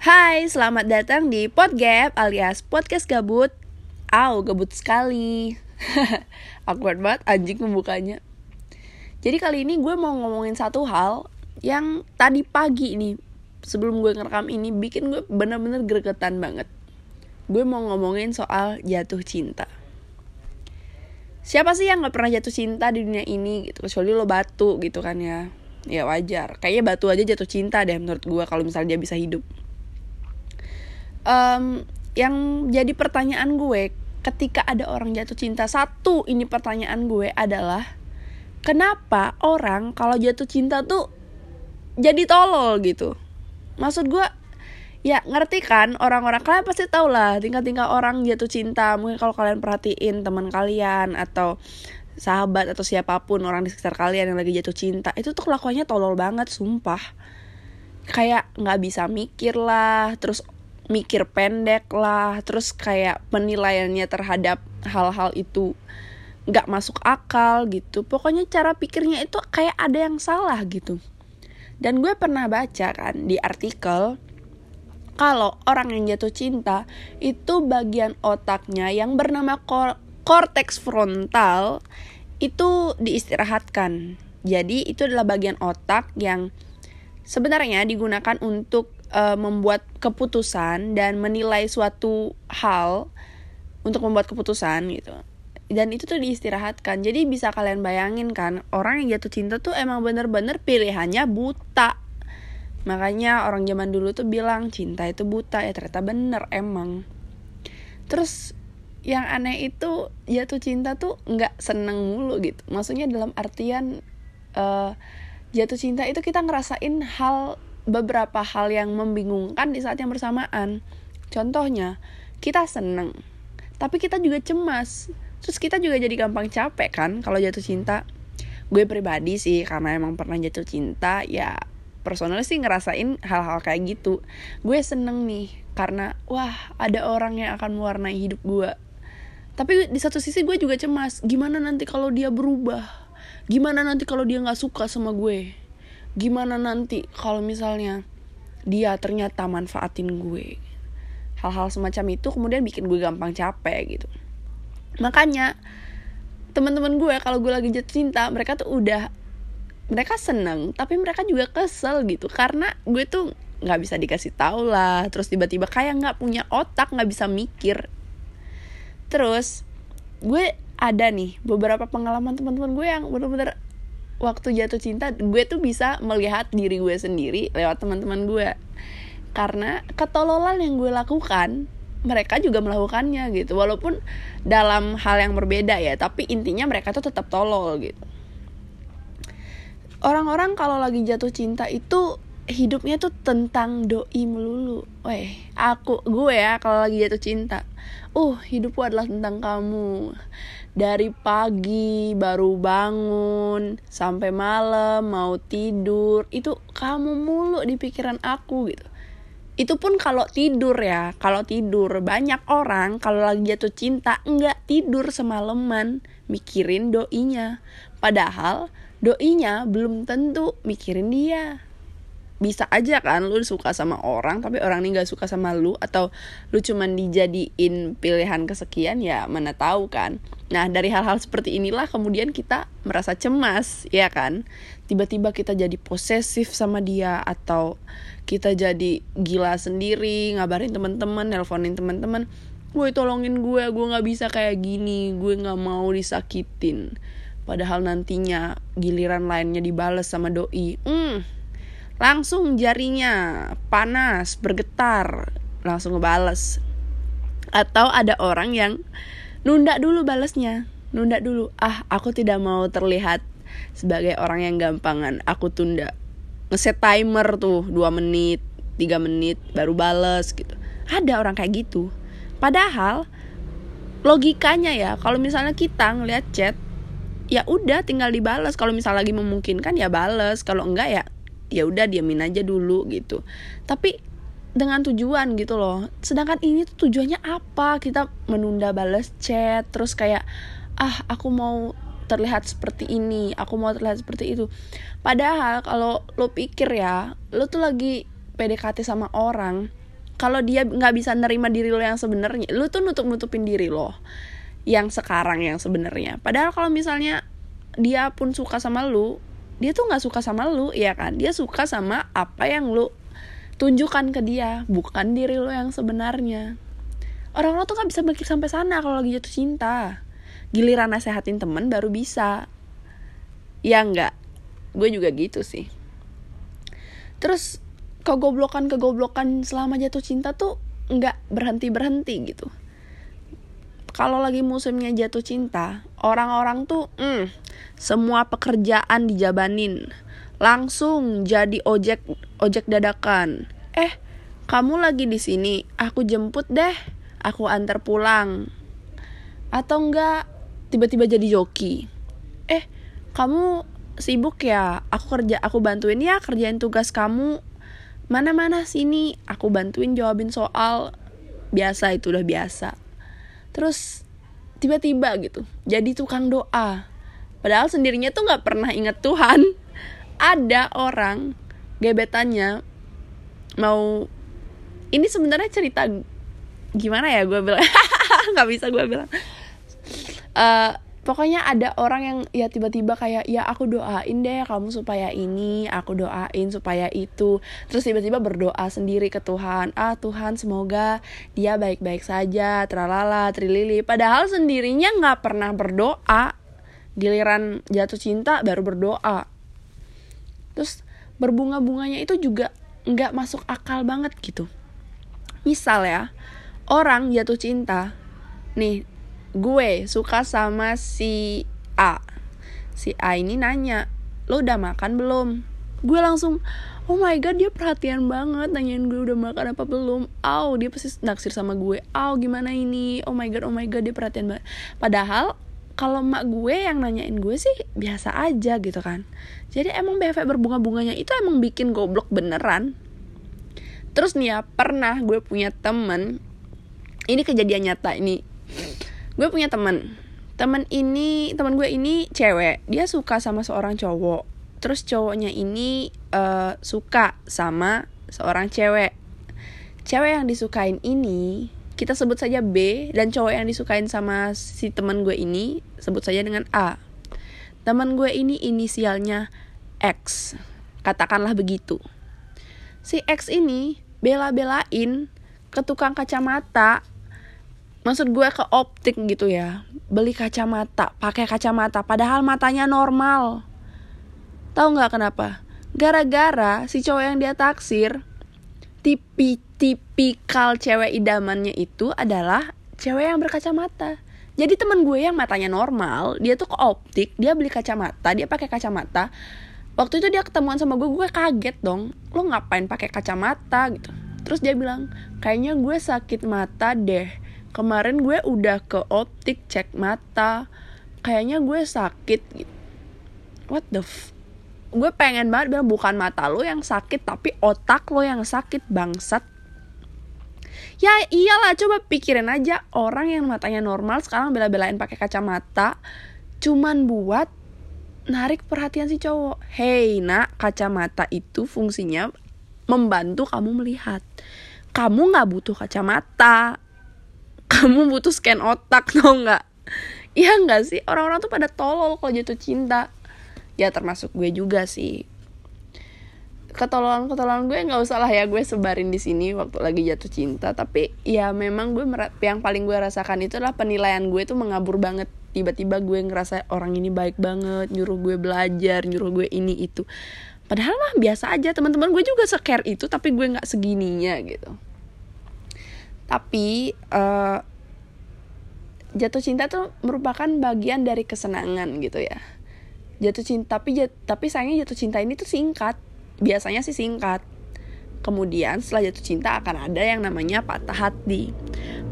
Hai, selamat datang di Podgap alias Podcast Gabut. Au, gabut sekali. Awkward banget anjing pembukanya Jadi kali ini gue mau ngomongin satu hal Yang tadi pagi nih Sebelum gue ngerekam ini Bikin gue bener-bener gregetan banget. Gue mau ngomongin soal jatuh cinta. Siapa sih yang gak pernah jatuh cinta di dunia ini gitu? Kecuali lo batu gitu kan ya. Ya wajar. Kayaknya batu aja jatuh cinta deh menurut gue Kalau misalnya dia bisa hidup um, yang jadi pertanyaan gue ketika ada orang jatuh cinta satu ini pertanyaan gue adalah kenapa orang kalau jatuh cinta tuh jadi tolol gitu? Maksud gue ya ngerti kan orang-orang kalian pasti tau lah tingkat-tingkat orang jatuh cinta. Mungkin kalau kalian perhatiin teman kalian atau sahabat atau siapa pun orang di sekitar kalian yang lagi jatuh cinta itu tuh kelakuannya tolol banget sumpah. Kayak nggak bisa mikir lah terus mikir pendek lah terus kayak penilaiannya terhadap hal-hal itu nggak masuk akal gitu. Pokoknya cara pikirnya itu kayak ada yang salah gitu. Dan gue pernah baca kan di artikel kalau orang yang jatuh cinta itu bagian otaknya yang bernama korteks frontal itu diistirahatkan. Jadi itu adalah bagian otak yang sebenarnya digunakan untuk uh, membuat keputusan dan menilai suatu hal untuk membuat keputusan gitu. Dan itu tuh diistirahatkan. Jadi bisa kalian bayangin kan orang yang jatuh cinta tuh emang bener-bener pilihannya buta. Makanya orang zaman dulu tuh bilang cinta itu buta. Ya ternyata bener emang. Terus yang aneh itu jatuh cinta tuh nggak seneng mulu gitu. Maksudnya dalam artian uh, jatuh cinta itu kita ngerasain hal beberapa hal yang membingungkan di saat yang bersamaan. Contohnya, kita seneng, tapi kita juga cemas. Terus kita juga jadi gampang capek kan kalau jatuh cinta. Gue pribadi sih karena emang pernah jatuh cinta, ya personal sih ngerasain hal-hal kayak gitu. Gue seneng nih karena wah ada orang yang akan mewarnai hidup gue. Tapi di satu sisi gue juga cemas, gimana nanti kalau dia berubah? Gimana nanti kalau dia nggak suka sama gue? Gimana nanti kalau misalnya dia ternyata manfaatin gue? Hal-hal semacam itu kemudian bikin gue gampang capek gitu. Makanya teman-teman gue kalau gue lagi jatuh cinta mereka tuh udah mereka seneng tapi mereka juga kesel gitu. Karena gue tuh nggak bisa dikasih tau lah terus tiba-tiba kayak nggak punya otak nggak bisa mikir. Terus gue ada nih beberapa pengalaman teman-teman gue yang bener-bener waktu jatuh cinta gue tuh bisa melihat diri gue sendiri lewat teman-teman gue. Karena ketololan yang gue lakukan mereka juga melakukannya gitu. Walaupun dalam hal yang berbeda ya tapi intinya mereka tuh tetap tolol gitu. Orang-orang kalau lagi jatuh cinta itu hidupnya tuh tentang doi melulu. Weh, aku gue ya kalau lagi jatuh cinta. Uh, hidupku adalah tentang kamu. Dari pagi baru bangun sampai malam mau tidur, itu kamu mulu di pikiran aku gitu. Itu pun kalau tidur ya, kalau tidur banyak orang kalau lagi jatuh cinta nggak tidur semalaman mikirin doinya. Padahal doinya belum tentu mikirin dia bisa aja kan lu suka sama orang tapi orang ini gak suka sama lu atau lu cuman dijadiin pilihan kesekian ya mana tahu kan. Nah dari hal-hal seperti inilah kemudian kita merasa cemas ya kan? Tiba-tiba kita jadi posesif sama dia atau kita jadi gila sendiri ngabarin teman-teman nelponin teman-teman gue tolongin gue gue nggak bisa kayak gini gue nggak mau disakitin. Padahal nantinya giliran lainnya dibales sama doi. Hmm langsung jarinya panas bergetar. Langsung ngebales. Atau ada orang yang nunda dulu balesnya. Nunda dulu ah aku tidak mau terlihat sebagai orang yang gampangan. Aku tunda. Ngeset timer tuh 2 menit 3 menit baru bales gitu. Ada orang kayak gitu. Padahal logikanya ya kalau misalnya kita ngeliat chat ya udah tinggal dibales. Kalau misalnya lagi memungkinkan ya bales. Kalau enggak ya ya udah diamin aja dulu gitu. Tapi dengan tujuan gitu loh. Sedangkan ini tuh tujuannya apa? Kita menunda balas chat terus kayak ah aku mau terlihat seperti ini aku mau terlihat seperti itu. Padahal kalau lo pikir ya lo tuh lagi PDKT sama orang kalau dia nggak bisa nerima diri lo yang sebenarnya lu tuh nutup nutupin diri lo yang sekarang yang sebenarnya. Padahal kalau misalnya dia pun suka sama lu dia tuh nggak suka sama lu ya kan? Dia suka sama apa yang lu tunjukkan ke dia bukan diri lo yang sebenarnya. Orang-orang tuh nggak bisa mikir sampai sana kalau lagi jatuh cinta. Giliran nasehatin temen baru bisa. Ya nggak gue juga gitu sih. Terus kegoblokan kegoblokan selama jatuh cinta tuh nggak berhenti berhenti gitu. Kalau lagi musimnya jatuh cinta orang-orang tuh mm, semua pekerjaan dijabanin. Langsung jadi ojek ojek dadakan. Eh kamu lagi di sini aku jemput deh. Aku antar pulang. Atau enggak tiba-tiba jadi joki. Eh kamu sibuk ya? Aku kerja aku bantuin ya kerjain tugas kamu. Mana-mana sini aku bantuin jawabin soal. Biasa itu udah biasa. Terus tiba-tiba gitu. Jadi tukang doa. Padahal sendirinya tuh nggak pernah inget Tuhan. Ada orang gebetannya mau ini sebenarnya cerita gimana ya gue bilang? Nggak bisa gue bilang. Uh, pokoknya ada orang yang ya tiba-tiba kayak ya aku doain deh kamu supaya ini aku doain supaya itu. Terus tiba-tiba berdoa sendiri ke Tuhan ah Tuhan semoga dia baik-baik saja tralala trilili. Padahal sendirinya nggak pernah berdoa. Giliran jatuh cinta baru berdoa. Terus berbunga-bunganya itu juga nggak masuk akal banget gitu. Misal ya orang jatuh cinta nih gue suka sama si A. Si A ini nanya lo udah makan belum? Gue langsung oh my god dia perhatian banget nanyain gue udah makan apa belum. Aw dia pasti naksir sama gue aw gimana ini? Oh my god oh my god dia perhatian banget. Padahal kalau mak gue yang nanyain gue sih biasa aja gitu kan. Jadi emang BFF berbunga-bunganya itu emang bikin goblok beneran. Terus nih ya pernah gue punya temen ini kejadian nyata ini gue punya teman. Teman ini teman gue ini cewek. Dia suka sama seorang cowok. Terus cowoknya ini uh, suka sama seorang cewek. Cewek yang disukain ini kita sebut saja B dan cowok yang disukain sama si teman gue ini sebut saja dengan A. Teman gue ini inisialnya X. Katakanlah begitu. Si X ini bela-belain ke tukang kacamata maksud gue ke optik gitu ya. Beli kacamata pakai kacamata padahal matanya normal. Tahu nggak kenapa? Gara-gara si cowok yang dia taksir tipi tipikal cewek idamannya itu adalah cewek yang berkacamata. Jadi teman gue yang matanya normal dia tuh ke optik dia beli kacamata dia pakai kacamata. Waktu itu dia ketemuan sama gue gue kaget dong. Lo ngapain pakai kacamata gitu? Terus dia bilang kayaknya gue sakit mata deh kemarin gue udah ke optik cek mata. Kayaknya gue sakit gitu. What the f? Gue pengen banget bilang bukan mata lo yang sakit tapi otak lo yang sakit bangsat. Ya iyalah coba pikirin aja. Orang yang matanya normal sekarang bela-belain pakai kacamata cuman buat narik perhatian si cowok. Hey nak kacamata itu fungsinya membantu kamu melihat. Kamu nggak butuh kacamata kamu butuh scan otak tau nggak? Iya nggak sih? Orang-orang tuh pada tolol kalau jatuh cinta. Ya termasuk gue juga sih. Ketololan ketololan gue nggak usah lah ya gue sebarin di sini waktu lagi jatuh cinta. Tapi ya memang gue yang paling gue rasakan itu adalah penilaian gue tuh mengabur banget. Tiba-tiba gue ngerasa orang ini baik banget nyuruh gue belajar nyuruh gue ini itu. Padahal mah biasa aja teman-teman gue juga scare itu tapi gue nggak segininya gitu tapi uh, jatuh cinta tuh merupakan bagian dari kesenangan gitu ya. Jatuh cinta tapi jat, tapi sayangnya jatuh cinta ini tuh singkat. Biasanya sih singkat. Kemudian setelah jatuh cinta akan ada yang namanya patah hati.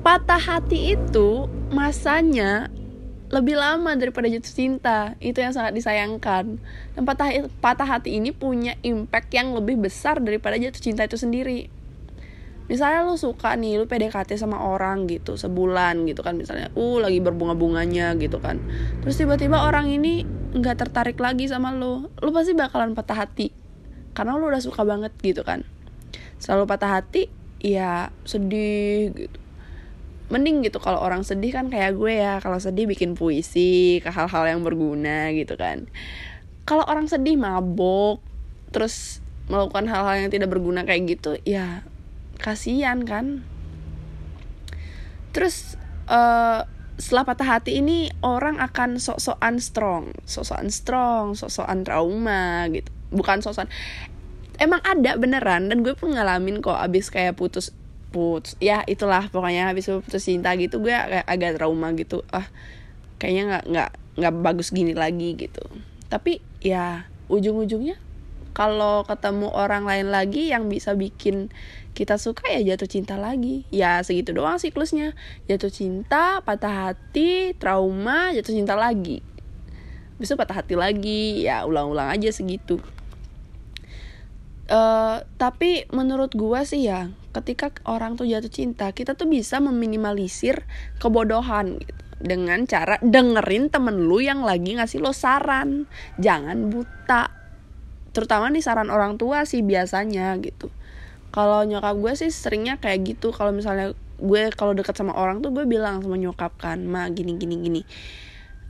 Patah hati itu masanya lebih lama daripada jatuh cinta. Itu yang sangat disayangkan. Dan patah patah hati ini punya impact yang lebih besar daripada jatuh cinta itu sendiri misalnya lu suka nih lu PDKT sama orang gitu sebulan gitu kan misalnya uh lagi berbunga-bunganya gitu kan. Terus tiba-tiba orang ini nggak tertarik lagi sama lu lu pasti bakalan patah hati. Karena lu udah suka banget gitu kan. Selalu patah hati ya sedih gitu. Mending gitu kalau orang sedih kan kayak gue ya kalau sedih bikin puisi ke hal-hal yang berguna gitu kan. Kalau orang sedih mabok terus melakukan hal-hal yang tidak berguna kayak gitu ya kasihan kan. Terus uh, setelah patah hati ini orang akan sok-sokan strong sok-sokan strong sok-sokan trauma gitu. Bukan sok-sokan. Emang ada beneran dan gue pun ngalamin kok abis kayak putus putus ya itulah pokoknya habis putus cinta gitu gue kayak agak trauma gitu. Ah kayaknya nggak nggak nggak bagus gini lagi gitu. Tapi ya ujung-ujungnya kalau ketemu orang lain lagi yang bisa bikin kita suka ya jatuh cinta lagi. Ya segitu doang siklusnya. Jatuh cinta patah hati trauma jatuh cinta lagi. Bisa patah hati lagi. Ya ulang-ulang aja segitu. Uh, tapi menurut gua sih ya ketika orang tuh jatuh cinta kita tuh bisa meminimalisir kebodohan gitu. Dengan cara dengerin temen lu yang lagi ngasih lo saran. Jangan buta terutama nih saran orang tua sih biasanya gitu. Kalau nyokap gue sih seringnya kayak gitu. Kalau misalnya gue kalau dekat sama orang tuh gue bilang sama nyokap kan ma gini gini gini.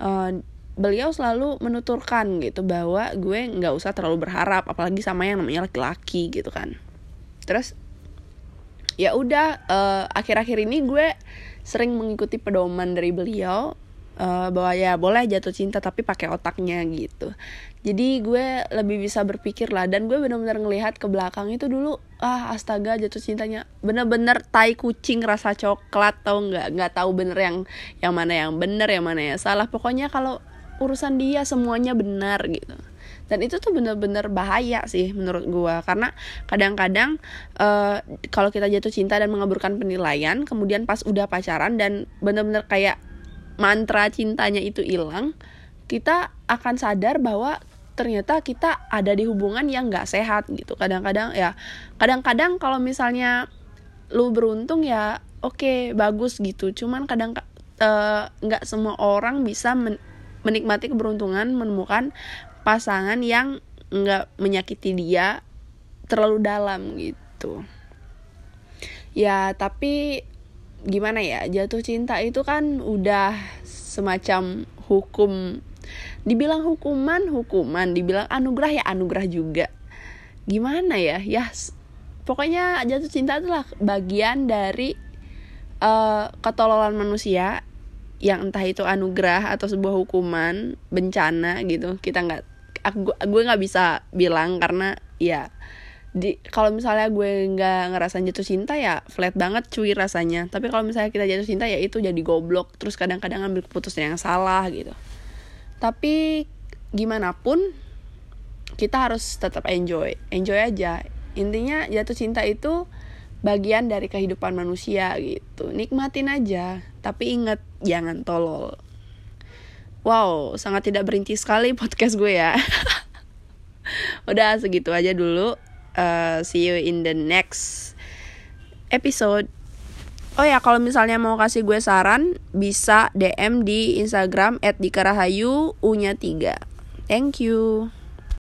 Uh, beliau selalu menuturkan gitu bahwa gue nggak usah terlalu berharap apalagi sama yang namanya laki-laki gitu kan. Terus ya udah uh, akhir-akhir ini gue sering mengikuti pedoman dari beliau uh, bahwa ya boleh jatuh cinta tapi pakai otaknya gitu. Jadi gue lebih bisa berpikir lah dan gue benar-benar ngelihat ke belakang itu dulu ah astaga jatuh cintanya. Bener-bener tai kucing rasa coklat tau nggak? Nggak tahu bener yang yang mana yang bener yang mana yang salah. Pokoknya kalau urusan dia semuanya benar gitu. Dan itu tuh bener-bener bahaya sih menurut gue karena kadang-kadang uh, kalau kita jatuh cinta dan mengaburkan penilaian kemudian pas udah pacaran dan bener-bener kayak mantra cintanya itu hilang kita akan sadar bahwa ternyata kita ada di hubungan yang gak sehat gitu. Kadang-kadang ya kadang-kadang kalau misalnya lu beruntung ya oke okay, bagus gitu. Cuman kadang eh, nggak uh, semua orang bisa men menikmati keberuntungan menemukan pasangan yang nggak menyakiti dia terlalu dalam gitu. Ya tapi gimana ya jatuh cinta itu kan udah semacam hukum dibilang hukuman hukuman dibilang anugerah ya anugerah juga. Gimana ya? Ya pokoknya jatuh cinta adalah bagian dari uh, ketololan manusia yang entah itu anugerah atau sebuah hukuman bencana gitu. Kita nggak aku gue nggak bisa bilang karena ya di kalau misalnya gue nggak ngerasa jatuh cinta ya flat banget cuy rasanya. Tapi kalau misalnya kita jatuh cinta ya itu jadi goblok. Terus kadang-kadang ngambil keputusan yang salah gitu. Tapi gimana pun kita harus tetap enjoy. Enjoy aja. Intinya jatuh cinta itu bagian dari kehidupan manusia gitu. Nikmatin aja. Tapi inget jangan tolol. Wow sangat tidak berhenti sekali podcast gue ya. Udah segitu aja dulu uh, see you in the next episode Oh ya, kalau misalnya mau kasih gue saran, bisa DM di Instagram @dikarahayu u-nya 3. Thank you.